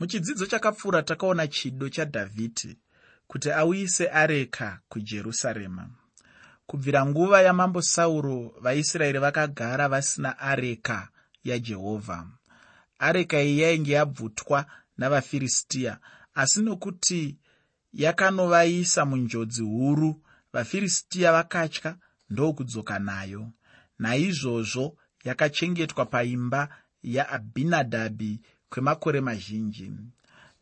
muchidzidzo chakapfuura takaona chido chadhavhidhi kuti auyise areka kujerusarema. Kubvira nguva yamambo sauro vaisraeri vakagara vasina areka yajehovha areka iyi yainge yabvutwa navafiristiya asi nokuti yakanovaisa munjodzi huru vafiristiya vakatya ndokudzoka nayo. Naizvozvo yakachengetwa paimba yaabhinadhabhi kwemakore mazhinji.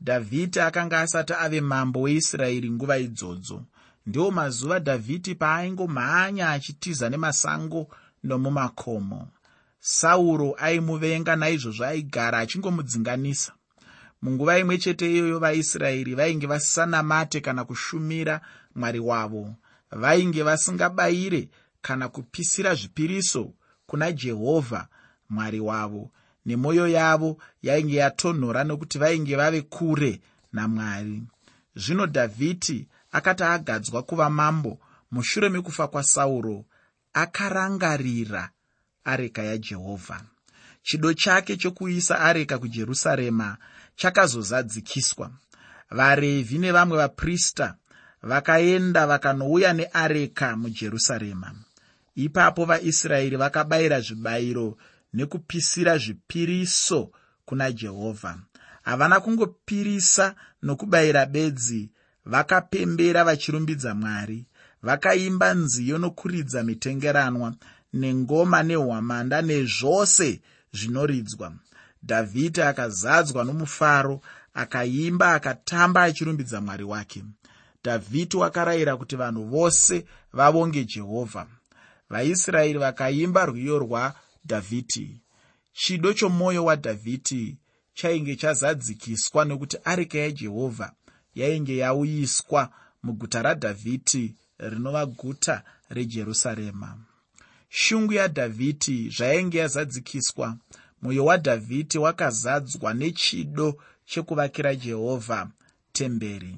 Dhavhidhi akanga asati ave mambo weisraeri nguva idzodzo. Ndiwo mazuva dhavhidhi paaingomhanya achitiza nemasango nomumakomo. Sauro aimuvenga naizvozvo aigara achingomudzinganisa munguva imwe chete iyoyo vaisraeri vainge vasisanamate kana kushumira mwari wavo. Vainge vasingabayire kana kupisira zvipiriso kuna jehovha mwari wavo nemwoyo yavo yainge yatonhora nokuti vainge vave kure namwari. Zvino dhavhidhi akati agadzwa kuva mambo mushure mekufa kwasauro akarangarira areka yajehovha. Chido chake chokuisa areka kujerusarema chakazozadzikiswa. Varevhi nevamwe vaprista vakaenda vakanouya neareka mujerusarema. Ipapo vaisraeri vakabayira zvibayiro nekupisira zvipiriso kuna jehovha. Havana kungopirisa nokubayira bedzi vakapembera vachirumbidza mwari vakaimba nziyo nokuridza mitengeranwa nengoma nehwamanda nezvose zvinoridzwa. Dhavhidhi akazadzwa nomufaro akaimba akatamba achirumbidza mwari wake. Dhavhidhi wakarayira kuti vanhu vose vavonge jehovha. Vaisraeri vakaimba rwiyo rwadhavhidhi chido chomwoyo wadhavhidhi chainge chazadzikiswa nokuti areka yajehovha yainge yauyiswa muguta radhavhidhi rinova guta rejerusarema shungu yadhavhidhi zvainge yazadzikiswa. Mwoyo wadhavhidhi wakazadzwa nechido chekuvakira jehovha temberi.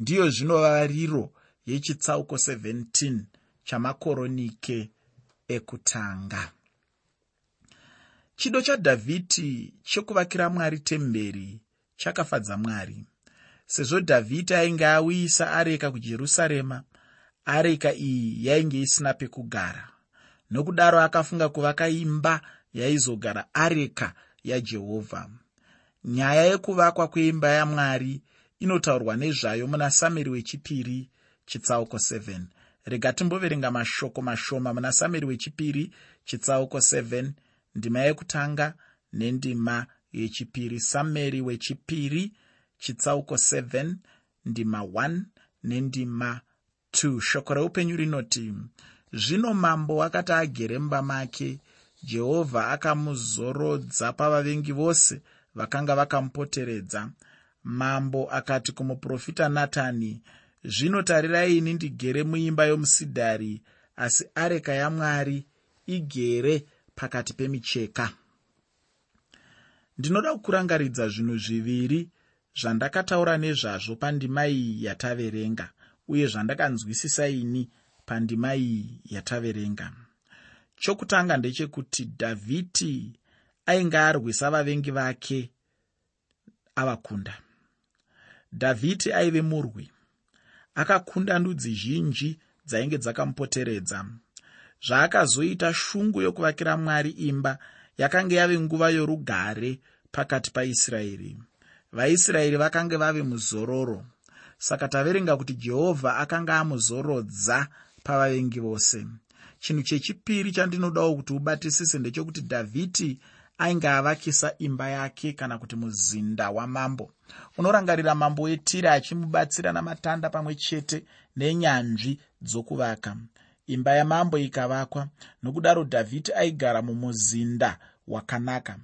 Ndiyo zvinova riro yechitsauko 17 chamakoronike ekutanga chido chadhavhidhi chekuvakira mwari temberi chakafadza mwari. Sezvo dhavhidhi ainge auyisa areka kujerusarema areka iyi yainge isina pekugara. Nokudaro akafunga kuvaka imba yaizogara areka yajehovha nyaya yekuvakwa kweimba yamwari inotaurwa nezvayo muna sameri wechipiri chitsauko 7 rega timboverenga mashoko mashoma muna sameri wechipiri chitsauko 7 ndima yekutanga nendima yechipiri. Sameri wechipiri chitsauko 7 ndima 1 nendima 2 shoko reupenyu rinoti zvino mambo akati agere mumba make jehovha akamuzorodza pavavengi vose vakanga vakamupoteredza. Mambo akati kumuprofita natani zvino tarirai ini ndigere muimba yomusidhari asi areka yamwari igere pakati pemicheka. Ndinoda kukurangaridza zvinhu zviviri zvandakataura nezvazvo pandima iyi yataverenga uye zvandakanzwisisa ini pandima iyi yataverenga. Chokutanga ndechekuti dhavhidhi ainge arwisa vavengi vake avakunda. Dhavhidhi aive murwi. Akakunda ndudzi zhinji dzainge dzakamupoteredza zvaakazoita shungu yokuvakira mwari imba yakanga yave nguva yorugare pakati paisraeri. Vaisraeri vakanga vave muzororo. Saka taverenga kuti jehovha akanga amuzorodza pavavengi vose. Chinhu chechipiri chandinodawo kuti ubatisise ndechekuti dhavhidhi ainge avakisa imba yake kana kuti muzinda wamambo. Unorangarira mambo wetire achimubatsira namatanda pamwe chete nenyanzvi dzokuvaka imba yamambo ikavakwa. Nokudaro dhavhidhi aigara mumuzinda wakanaka.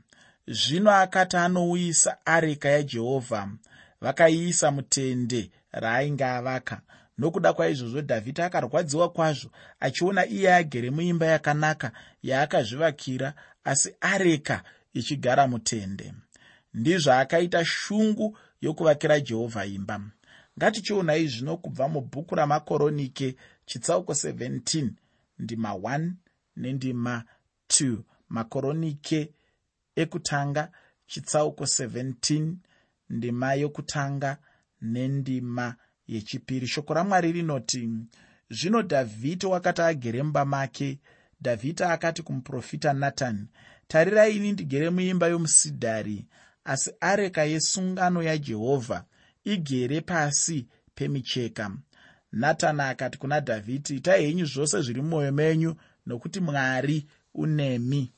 Zvino akati anouyisa areka yajehovha vakaiisa mutende raainge avaka. Nokuda kwaizvozvo dhavhidhi akarwadziwa kwazvo achiona iye agere muimba yakanaka yaakazvivakira asi areka ichigara mutende. Ndizvaakaita shungu yokuvakira jehovha imba. Ngatichionai zvino kubva mubhuku ramakoronike chitsauko 17 ndima 1 nendima 2 makoronike ekutanga chitsauko 17 ndima yokutanga nendima yechipiri. Shoko ramwari rinoti zvino dhavhidhi wakati agere mumba make dhavhidhi akati kumuprofita natani tarirai ini ndigere muimba yomusidhari asi areka yesungano yajehovha igere pasi pemicheka natani akati kuna dhavhidhi itai henyu zvose zviri mumwoyo menyu nokuti mwari unemi.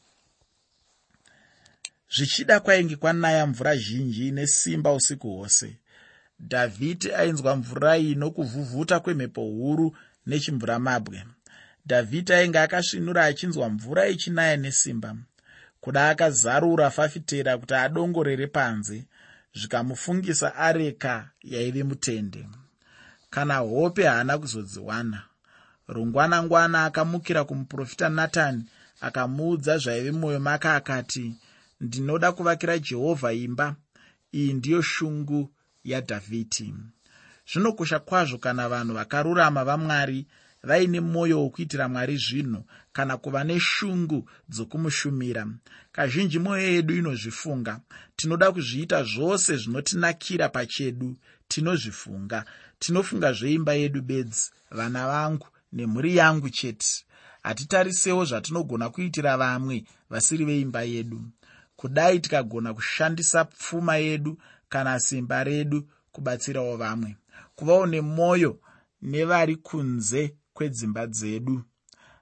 Zvichida kwainge kwanaya mvura zhinji nesimba usiku hwose dhavhidhi ainzwa mvura iyi nokuvhuvhuta kwemhepo huru nechimvuramabwe dhavhidhi ainge akasvinura achinzwa mvura ichinaya nesimba kuda akazarura fafitera kuti adongorere panze zvikamufungisa areka yaive mutende kana hope haana kuzodziwana. Rungwanangwana akamukira kumuprofita natani akamuudza zvaive mumwoyo make akati ndinoda kuvakira jehovha imba. Iyi ndiyo shungu yadhavhidhi zvinokosha kwazvo kana vanhu vakarurama vamwari vaine mwoyo wokuitira mwari zvinhu kana kuva neshungu dzokumushumira. Kazhinji mwoyo yedu inozvifunga. Tinoda kuzviita zvose zvinotinakira pachedu tinozvifunga tinofunga zveimba yedu bedzi vana vangu nemhuri yangu chete. Hatitarisewo zvatinogona kuitira vamwe vasiri veimba yedu. Kudai tikagona kushandisa pfuma yedu kana simba redu kubatsirawo vamwe. Kuvawo nemwoyo nevari kunze kwedzimba dzedu.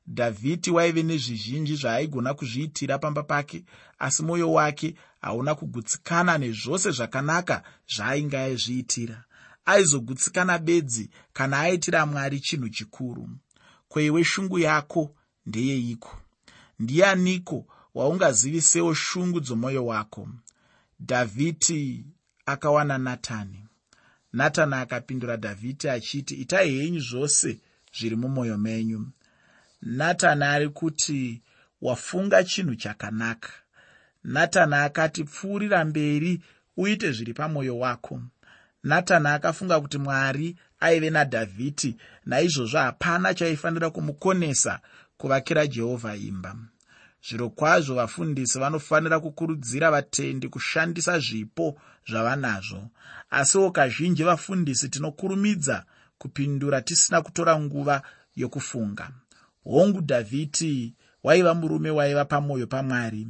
Dhavhidhi waive nezvizhinji zvaaigona kuzviitira pamba pake asi mwoyo wake hauna kugutsikana nezvose zvakanaka zvaainge aizviitira aizogutsikana bedzi kana aitira mwari chinhu chikuru. Kweiwe shungu yako ndeyeiko ndianiko waungazivisewo shungu dzomwoyo wako? Dhavhidhi akawana natani. Natani akapindura dhavhidhi achiti itai henyu zvose zviri mumwoyo menyu. Natani ari kuti wafunga chinhu chakanaka. Natani akati pfuurira mberi uite zviri pamwoyo wako natani akafunga kuti mwari aive nadhavhidhi. Naizvozvo hapana chaifanira kumukonesa kuvakira jehovha imba. Zviro kwazvo vafundisi vanofanira kukurudzira vatendi kushandisa zvipo zvavanazvo. Asiwo kazhinji vafundisi tinokurumidza kupindura tisina kutora nguva yokufunga. Hongu dhavhidhi waiva murume waiva pamwoyo pamwari.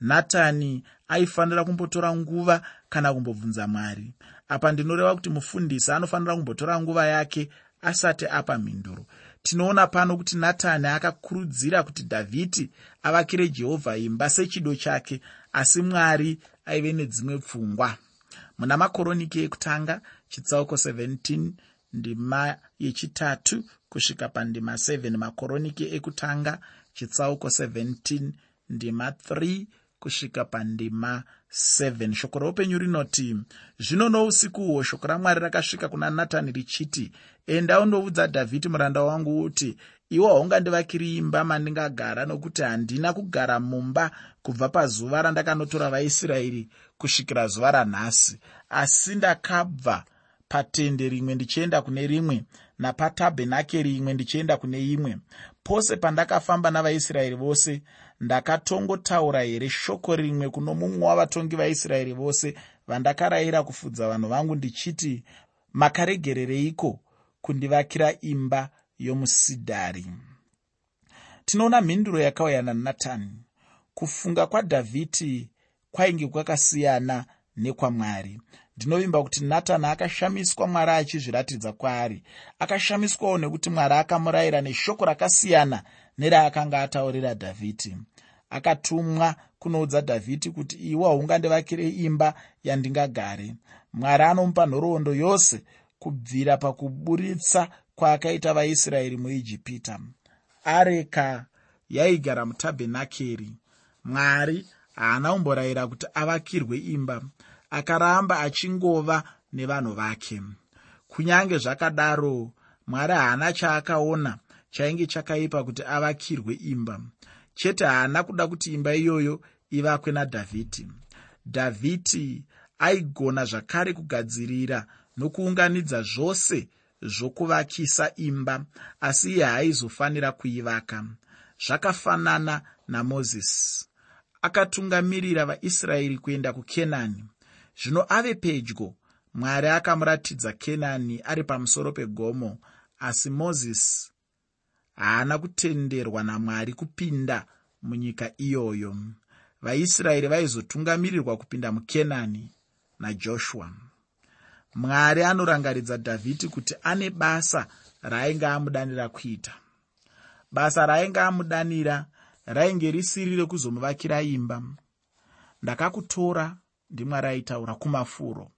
Natani aifanira kumbotora nguva kana kumbobvunza mwari apa ndinoreva kuti mufundisi anofanira kumbotora nguva yake asati apa mhinduro. Tinoona pano kuti natani akakurudzira kuti dhavhidhi avakire jehovha imba sechido chake asi mwari aive nedzimwe pfungwa. Muna makoroniki ekutanga chitsauko 17 ndima yechitatu kusvika pandima 7 makoroniki ekutanga chitsauko 17 ndima 3 kusvika pandima 7 shoko roupenyu rinoti zvino nousiku uhwo shoko ramwari rakasvika kuna natani richiti enda undoudza dhavhidhi muranda wangu uti iwo haungandivakiri imba mandingagara nokuti handina kugara mumba kubva pazuva randakanotora vaisraeri kusvikira zuva ranhasi. Asi ndakabva patende rimwe ndichienda kune rimwe napatabhenakeri imwe ndichienda kune imwe. Pose pandakafamba navaisraeri vose ndakatongotaura here shoko rimwe kuno mumwe wavatongi vaisraeri vose vandakarayira kufudza vanhu vangu ndichiti makaregerereiko kundivakira imba yomusidhari? Tinoona mhinduro yakauya nanatani. Kufunga kwadhavhidhi kwainge kwakasiyana nekwamwari. Ndinovimba kuti natani akashamiswa mwari achizviratidza kwaari. Akashamiswawo nekuti mwari akamurayira neshoko rakasiyana neraakanga ataurira dhavhidhi. Akatumwa kunoudza dhavhidhi kuti iwe haungandivakire imba yandingagare. Mwari anomupa nhoroondo yose kubvira pakuburitsa kwaakaita vaisraeri muijipita. Areka yaigara mutabhenakeri. Mwari haana kumborayira kuti avakirwe imba. Akaramba achingova nevanhu vake. Kunyange zvakadaro mwari haana chaakaona chainge chakaipa kuti avakirwe imba. Chete haana kuda kuti imba iyoyo ivakwe nadhavhidhi dhavhidhi aigona zvakare kugadzirira nokuunganidza zvose zvokuvakisa imba asi iye haaizofanira kuivaka. Zvakafanana namozisi akatungamirira vaisraeri kuenda kukenani. Zvino ave pedyo mwari akamuratidza kenani ari pamusoro pegomo asi mozisi haana kutenderwa namwari kupinda munyika iyoyo. Vaisraeri vaizotungamirirwa kupinda mukenani najoshua. Mwari anorangaridza dhavhidhi kuti ane basa raainge amudanira kuita. Basa raainge amudanira rainge risiri rekuzomuvakira imba. Ndakakutora ndimwari aitaura kumafuro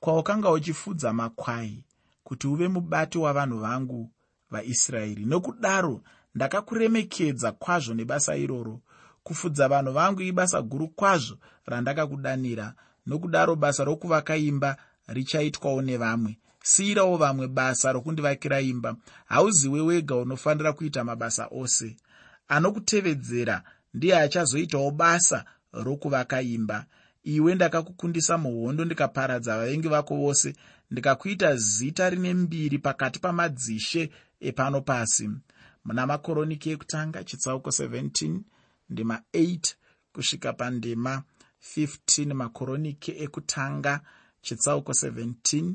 kwaukanga uchifudza makwai kuti uve mubati wavanhu vangu vaisraeri. Nokudaro ndakakuremekedza kwazvo nebasa iroro kufudza vanhu vangu ibasa guru kwazvo randakakudanira. Nokudaro basa rokuvaka imba richaitwawo nevamwe. Siyirawo vamwe basa rokundivakira imba. Hauziwe wega unofanira kuita mabasa ose. Anokutevedzera ndiye achazoitawo basa rokuvaka imba. Iwe ndakakukundisa muhondo ndikaparadza vavengi vako vose ndikakuita zita rine mbiri pakati pamadzishe epano pasi. Muna makoroniki ekutanga chitsauko 17 ndima 8 kusvika pandima 15 makoroniki ekutanga chitsauko 17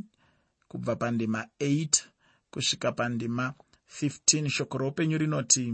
kubva pandima 8 kusvika pandima 15 shoko roupenyu rinoti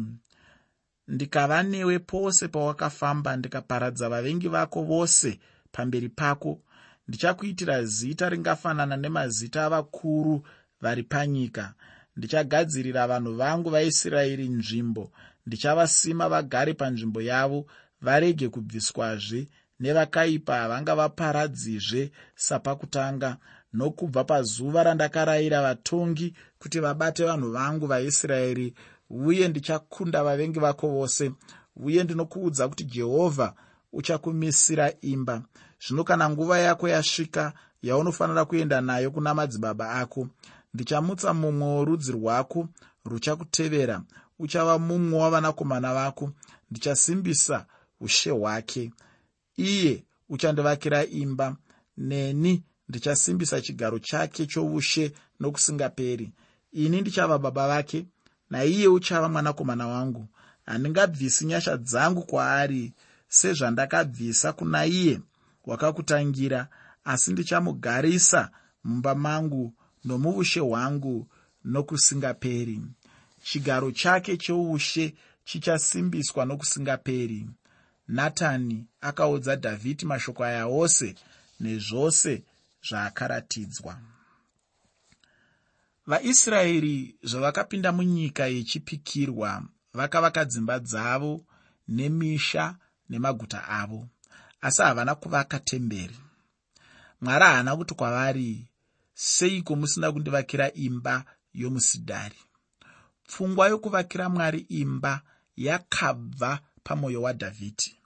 ndikava newe pose pawakafamba ndikaparadza vavengi vako vose pamberi pako. Ndichakuitira zita ringafanana nemazita avakuru vari panyika ndichagadzirira vanhu vangu vaisraeri nzvimbo. Ndichavasima vagare panzvimbo yavo varege kubviswazve nevakaipa havanga vaparadzizve sapakutanga. Nokubva pazuva randakarayira vatongi kuti vabate vanhu vangu vaisraeri uye ndichakunda vavengi vako vose. Uye ndinokuudza kuti jehovha uchakumisira imba. Zvino kana nguva yako yasvika yaunofanira kuenda nayo kuna madzibaba ako ndichamutsa mumwe worudzi rwako ruchakutevera. Uchava mumwe wavanakomana vako ndichasimbisa ushe hwake. Iye uchandivakira imba. Neni ndichasimbisa chigaro chake choushe nokusingaperi. Ini ndichava baba vake naiye uchava mwanakomana wangu. Handingabvisi nyasha dzangu kwaari sezvandakabvisa kuna iye wakakutangira asi ndichamugarisa mumba mangu nomuushe hwangu nokusingaperi. Chigaro chake choushe chichasimbiswa nokusingaperi. Natani akaudza dhavhidhi mashoko aya ose nezvose zvaakaratidzwa. Vaisraeri zvavakapinda munyika yechipikirwa vakavaka dzimba dzavo nemisha nemaguta avo asi havana kuvaka temberi. Mwari haana kuti kwavari seiko musina kundivakira imba yomusidhari? Pfungwa yokuvakira mwari imba yakabva pamwoyo wadhavhidhi.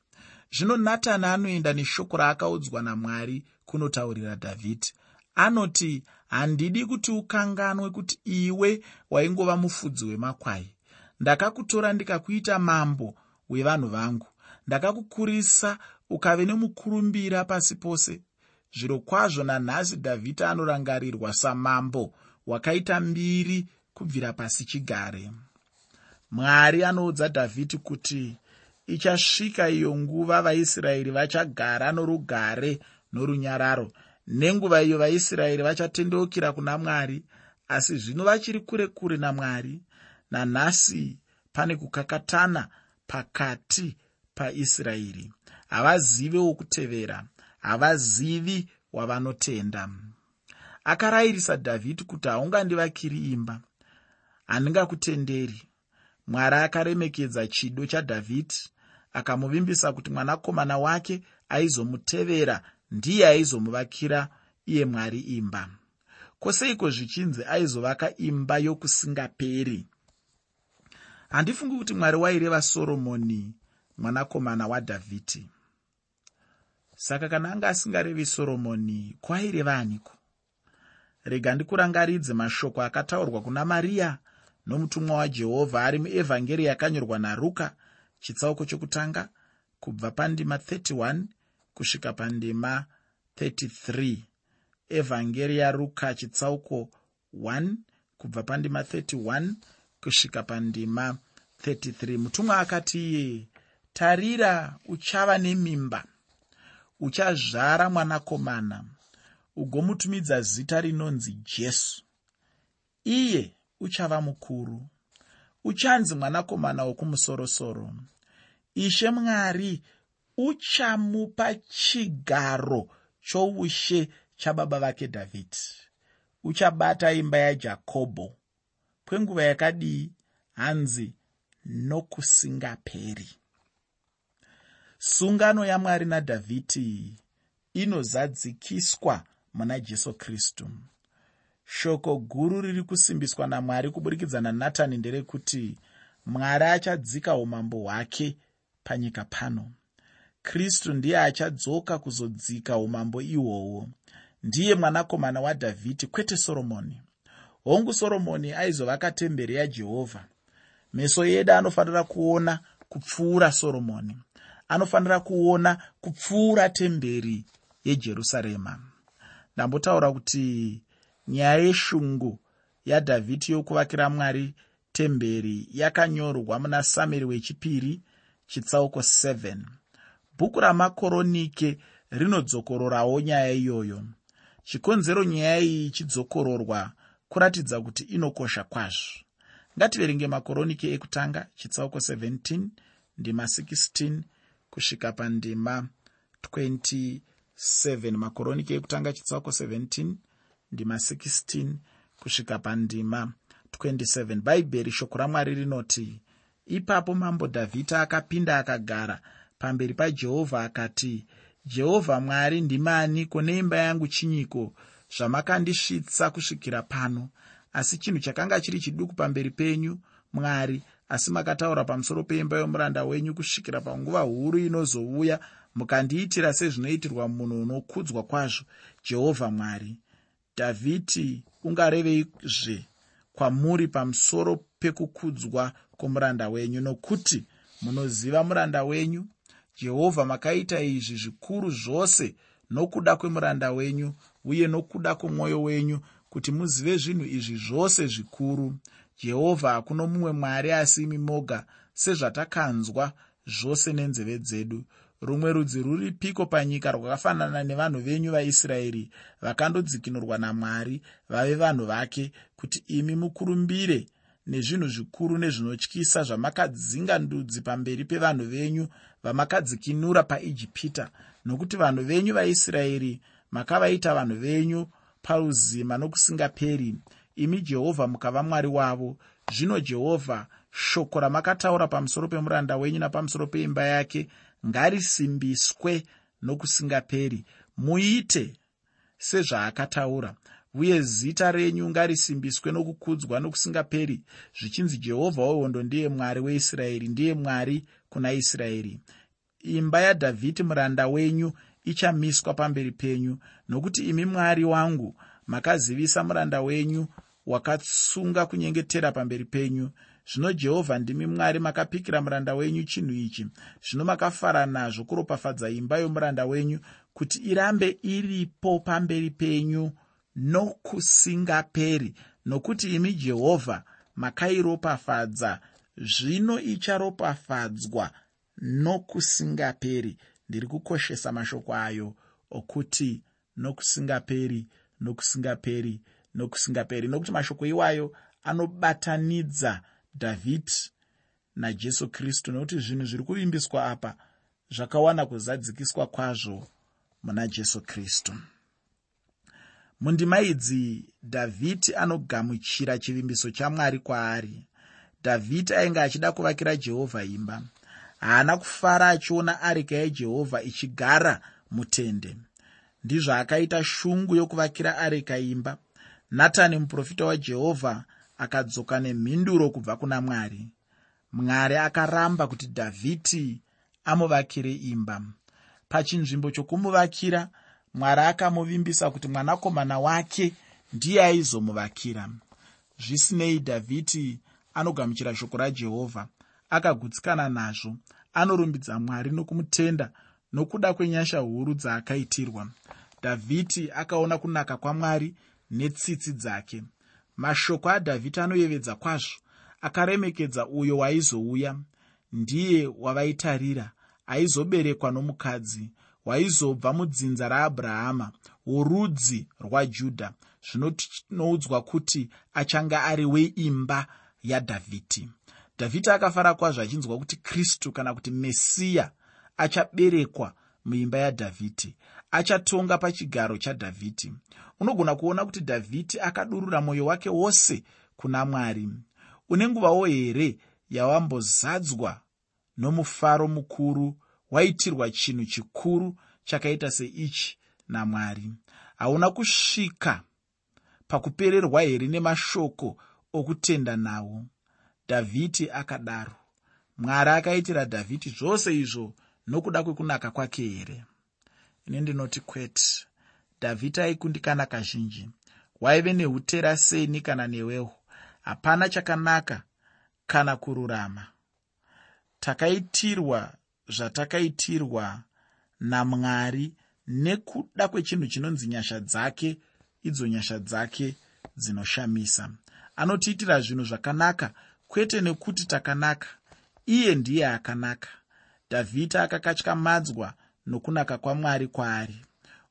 Zvino natani anoenda neshoko raakaudzwa namwari kunotaurira dhavhidhi. Anoti handidi kuti ukanganwe kuti iwe waingova mufudzi wemakwai. Ndakakutora ndikakuita mambo wevanhu vangu. Ndakakukurisa ukave nemukurumbira pasi pose zviro kwazvo nanhasi dhavhidhi anorangarirwa samambo wakaita mbiri kubvira pasi chigare. Mwari anoudza dhavhidhi kuti ichasvika iyo nguva vaisraeri vachagara norugare norunyararo. Nenguva iyo vaisraeri vachatendeukira kuna mwari asi zvino vachiri kure kure namwari nanhasi pane kukakatana pakati paisraeri havazive wokutevera havazivi wavanotenda. Akarayirisa dhavhidhi kuti haungandivakiri imba. Handingakutenderi. Mwari akaremekedza chido chadhavhidhi akamuvimbisa kuti mwanakomana wake aizomutevera ndiye aizomuvakira iye mwari imba. Kwoseiko zvichinzi aizovaka imba yokusingaperi? Handifungi kuti mwari waireva soromoni mwanakomana wadhavhidhi saka kana anga asingarevi soromoni kwaireva aniko? Rega ndikurangaridze mashoko akataurwa kuna mariya nomutumwa wajehovha ari muevhangeri yakanyorwa naruka chitsauko chokutanga kubva pandima 31 kusvika pandima 33 evhangeri yaruka chitsauko 1 kubva pandima 31 kusvika pandima 33 mutumwa akati iye tarira uchava nemimba uchazvara mwanakomana ugomutumidza zita rinonzi jesu. Iye uchava mukuru. Uchanzi mwanakomana wokumusoro-soro. Ishe mwari uchamupa chigaro choushe chababa vake dhavhidhi uchabata imba yajakobho kwenguva yakadii hanzi nokusingaperi sungano yamwari nadhavhidhi inozadzikiswa muna jesu kristu. Shoko guru riri kusimbiswa namwari kuburikidza nanatani nderekuti mwari achadzika umambo hwake panyika pano. Kristu ndiye achadzoka kuzodzika umambo ihwohwo ndiye mwanakomana wadhavhidhi kwete soromoni. Hongu soromoni aizovaka temberi yajehovha. Meso edu anofanira kuona kupfuura soromoni anofanira kuona kupfuura temberi yejerusarema. Ndambotaura kuti nyaya yeshungu yadhavhidhi yokuvakira mwari temberi yakanyorwa muna samueri wechipiri chitsauko 7 bhuku ramakoronike rinodzokororawo nyaya iyoyo. Chikonzero nyaya iyi ichidzokororwa kuratidza kuti inokosha kwazvo. Ngativerenge makoronike ekutanga chitsauko 17 ndima 16 kusvika pandima 27 makoronike ekutanga chitsauko 17 ndima 16 kusvika pandima 27 bhaibheri shoko ramwari rinoti ipapo mambo dhavhidha akapinda akagara pamberi pajehovha akati jehovha mwari ndimaniko neimba yangu chinyiko zvamakandisvitsa kusvikira pano? Asi chinhu chakanga chiri chiduku pamberi penyu mwari asi makataura pamusoro peimba yomuranda wenyu kusvikira panguva huru inozouya mukandiitira sezvinoitirwa munhu unokudzwa kwazvo jehovha mwari. Dhavhidhi ungareveizve kwamuri pamusoro pekukudzwa kwomuranda wenyu nokuti munoziva muranda wenyu. Jehovha makaita izvi zvikuru zvose nokuda kwemuranda wenyu uye nokuda kwomwoyo wenyu kuti muzive zvinhu izvi zvose zvikuru jehovha hakuno mumwe mwari asi imi moga sezvatakanzwa zvose nenzeve dzedu. Rumwe rudzi ruripiko panyika rwakafanana nevanhu venyu vaisraeri vakandodzikinurwa namwari vave vanhu vake kuti imi mukurumbire nezvinhu zvikuru nezvinotyisa zvamakadzinga ndudzi pamberi pevanhu venyu vamakadzikinura paijipita? Nokuti vanhu venyu vaisraeri makavaita vanhu venyu paruzima nokusingaperi imi jehovha mukava mwari wavo. Zvino jehovha shoko ramakataura pamusoro pemuranda wenyu napamusoro peimba yake ngarisimbiswe nokusingaperi. Muite sezvaakataura uye zita renyu ngarisimbiswe nokukudzwa nokusingaperi zvichinzi jehovha wehondo ndiye mwari weisraeri ndiye mwari kuna israeri. Imba yadhavhidhi muranda wenyu ichamiswa pamberi penyu nokuti imi mwari wangu makazivisa muranda wenyu wakatsunga kunyengetera pamberi penyu. Zvino jehovha ndimi mwari makapikira muranda wenyu chinhu ichi. Zvino makafara nazvo kuropafadza imba yomuranda wenyu kuti irambe iripo pamberi penyu nokusingaperi. Nokuti imi jehovha makairopafadza. Zvino icharopafadzwa nokusingaperi. Ndiri kukoshesa mashoko ayo okuti nokusingaperi nokusingaperi nokusingaperi. Nokuti mashoko iwayo anobatanidza dhavhidhi najesu kristu. Nokuti zvinhu zviri kuvimbiswa apa zvakawana kuzadzikiswa kwazvo muna jesu kristu. Mundima idzi dhavhidhi anogamuchira chivimbiso chamwari kwaari. Dhavhidhi ainge achida kuvakira jehovha imba. Haana kufara achiona areka yejehovha ichigara mutende ndizvo akaita shungu yokuvakira areka imba natani muprofita wajehovha akadzoka nemhinduro kubva kuna mwari. Mwari akaramba kuti dhavhidhi amuvakire imba. Pachinzvimbo chokumuvakira mwari akamuvimbisa kuti mwanakomana wake ndiye aizomuvakira. Zvisinei dhavhidhi anogamuchira shoko rajehovha akagutsikana nazvo anorumbidza mwari nokumutenda nokuda kwenyasha huru dzaakaitirwa. Dhavhidhi akaona kunaka kwamwari netsitsi dzake. Mashoko adhavhidhi anoyevedza kwazvo akaremekedza uyo waizouya. Ndiye wavaitarira aizoberekwa nomukadzi hwaizobva mudzinza raabrahama worudzi rwajudha zvinoudzwa kuti achanga ari weimba yadhavhidhi. Dhavhidhi akafara kwazvo achinzwa kuti kristu kana kuti mesiya achaberekwa muimba yadhavhidhi. Achatonga pachigaro chadhavhidhi. Unogona kuona kuti dhavhidhi akadurura mwoyo wake wose kuna mwari. Une nguvawo here yawambozadzwa nomufaro mukuru waitirwa chinhu chikuru chakaita seichi namwari? Hauna kusvika pakupererwa here nemashoko okutenda nawo? Dhavhidhi akadaro. Mwari akaitira dhavhidhi zvose izvo nokuda kwekunaka kwake here? Ine ndinoti kwete. Dhavhidhi aikundikana kazhinji. Waive neuteraseni kana newewo. Hapana chakanaka kana kururama. Takaitirwa zvatakaitirwa namwari nekuda kwechinhu chinonzi nyasha dzake idzo nyasha dzake dzinoshamisa. Anotiitira zvinhu zvakanaka kwete nekuti takanaka. Iye ndiye akanaka dhavhidhi akakatyamadzwa nokunaka kwamwari kwaari.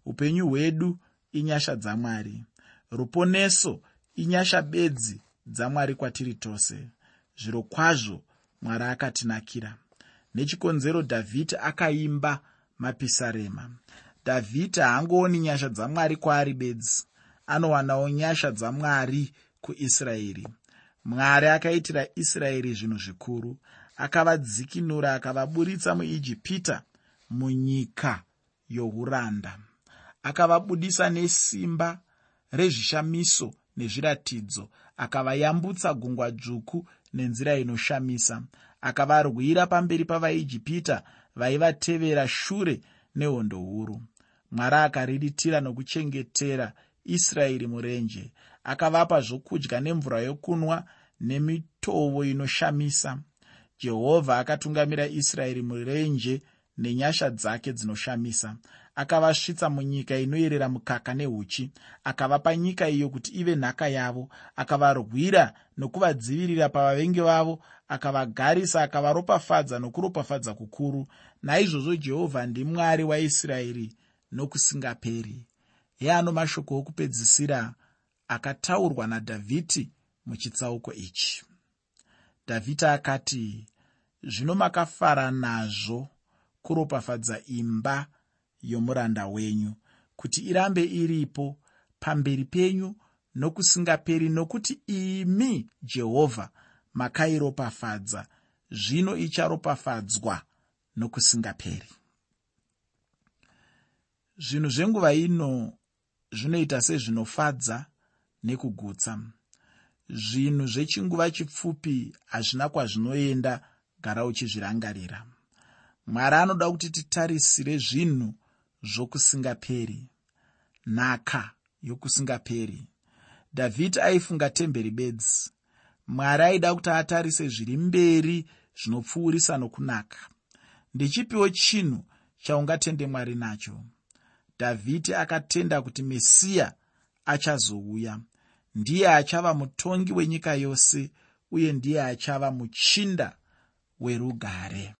Upenyu hwedu inyasha dzamwari. Ruponeso inyasha bedzi dzamwari kwatiri tose. Zviro kwazvo mwari akatinakira. Nechikonzero dhavhidhi akaimba mapisarema. Dhavhidhi haangooni nyasha dzamwari kwaari bedzi. Anowanawo nyasha dzamwari kuisraeri. Mwari akaitira israeri zvinhu zvikuru akavadzikinura akavaburitsa muijipita munyika youranda akavabudisa nesimba rezvishamiso nezviratidzo. Akavayambutsa gungwa dzvuku nenzira inoshamisa. Akavarwira pamberi pavaijipita vaivatevera shure nehondo huru. Mwari akariritira nokuchengetera israeri murenje. Akavapa zvokudya nemvura yokunwa nemitovo inoshamisa jehovha akatungamira israeri murenje nenyasha dzake dzinoshamisa. Akavasvitsa munyika inoyerera mukaka neuchi akavapa nyika iyo kuti ive nhaka yavo. Akavarwira nokuvadzivirira pavavengi vavo. Akavagarisa akavaropafadza nokuropafadza kukuru. Naizvozvo jehovha ndimwari waisraeri nokusingaperi. Yeano mashoko okupedzisira akataurwa nadhavhidhi muchitsauko ichi dhavhidhi akati zvino makafara nazvo kuropafadza imba yomuranda wenyu kuti irambe iripo pamberi penyu nokusingaperi nokuti imi jehovha makairopafadza zvino icharopafadzwa nokusingaperi. Zvinhu zvenguva ino zvinoita sezvinofadza nekugutsa zvinhu zvechinguva chipfupi hazvina kwazvinoenda gara uchizvirangarira. Mwari anoda kuti titarisire zvinhu zvokusingaperi nhaka yokusingaperi. Dhavhidhi aifunga temberi bedzi. Mwari aida kuti atarise zviri mberi zvinopfuurisa nokunaka. Ndechipiwo chinhu chaungatende mwari nacho. Dhavhidhi akatenda kuti mesiya achazouya ndiye achava mutongi wenyika yose uye ndiye achava muchinda werugare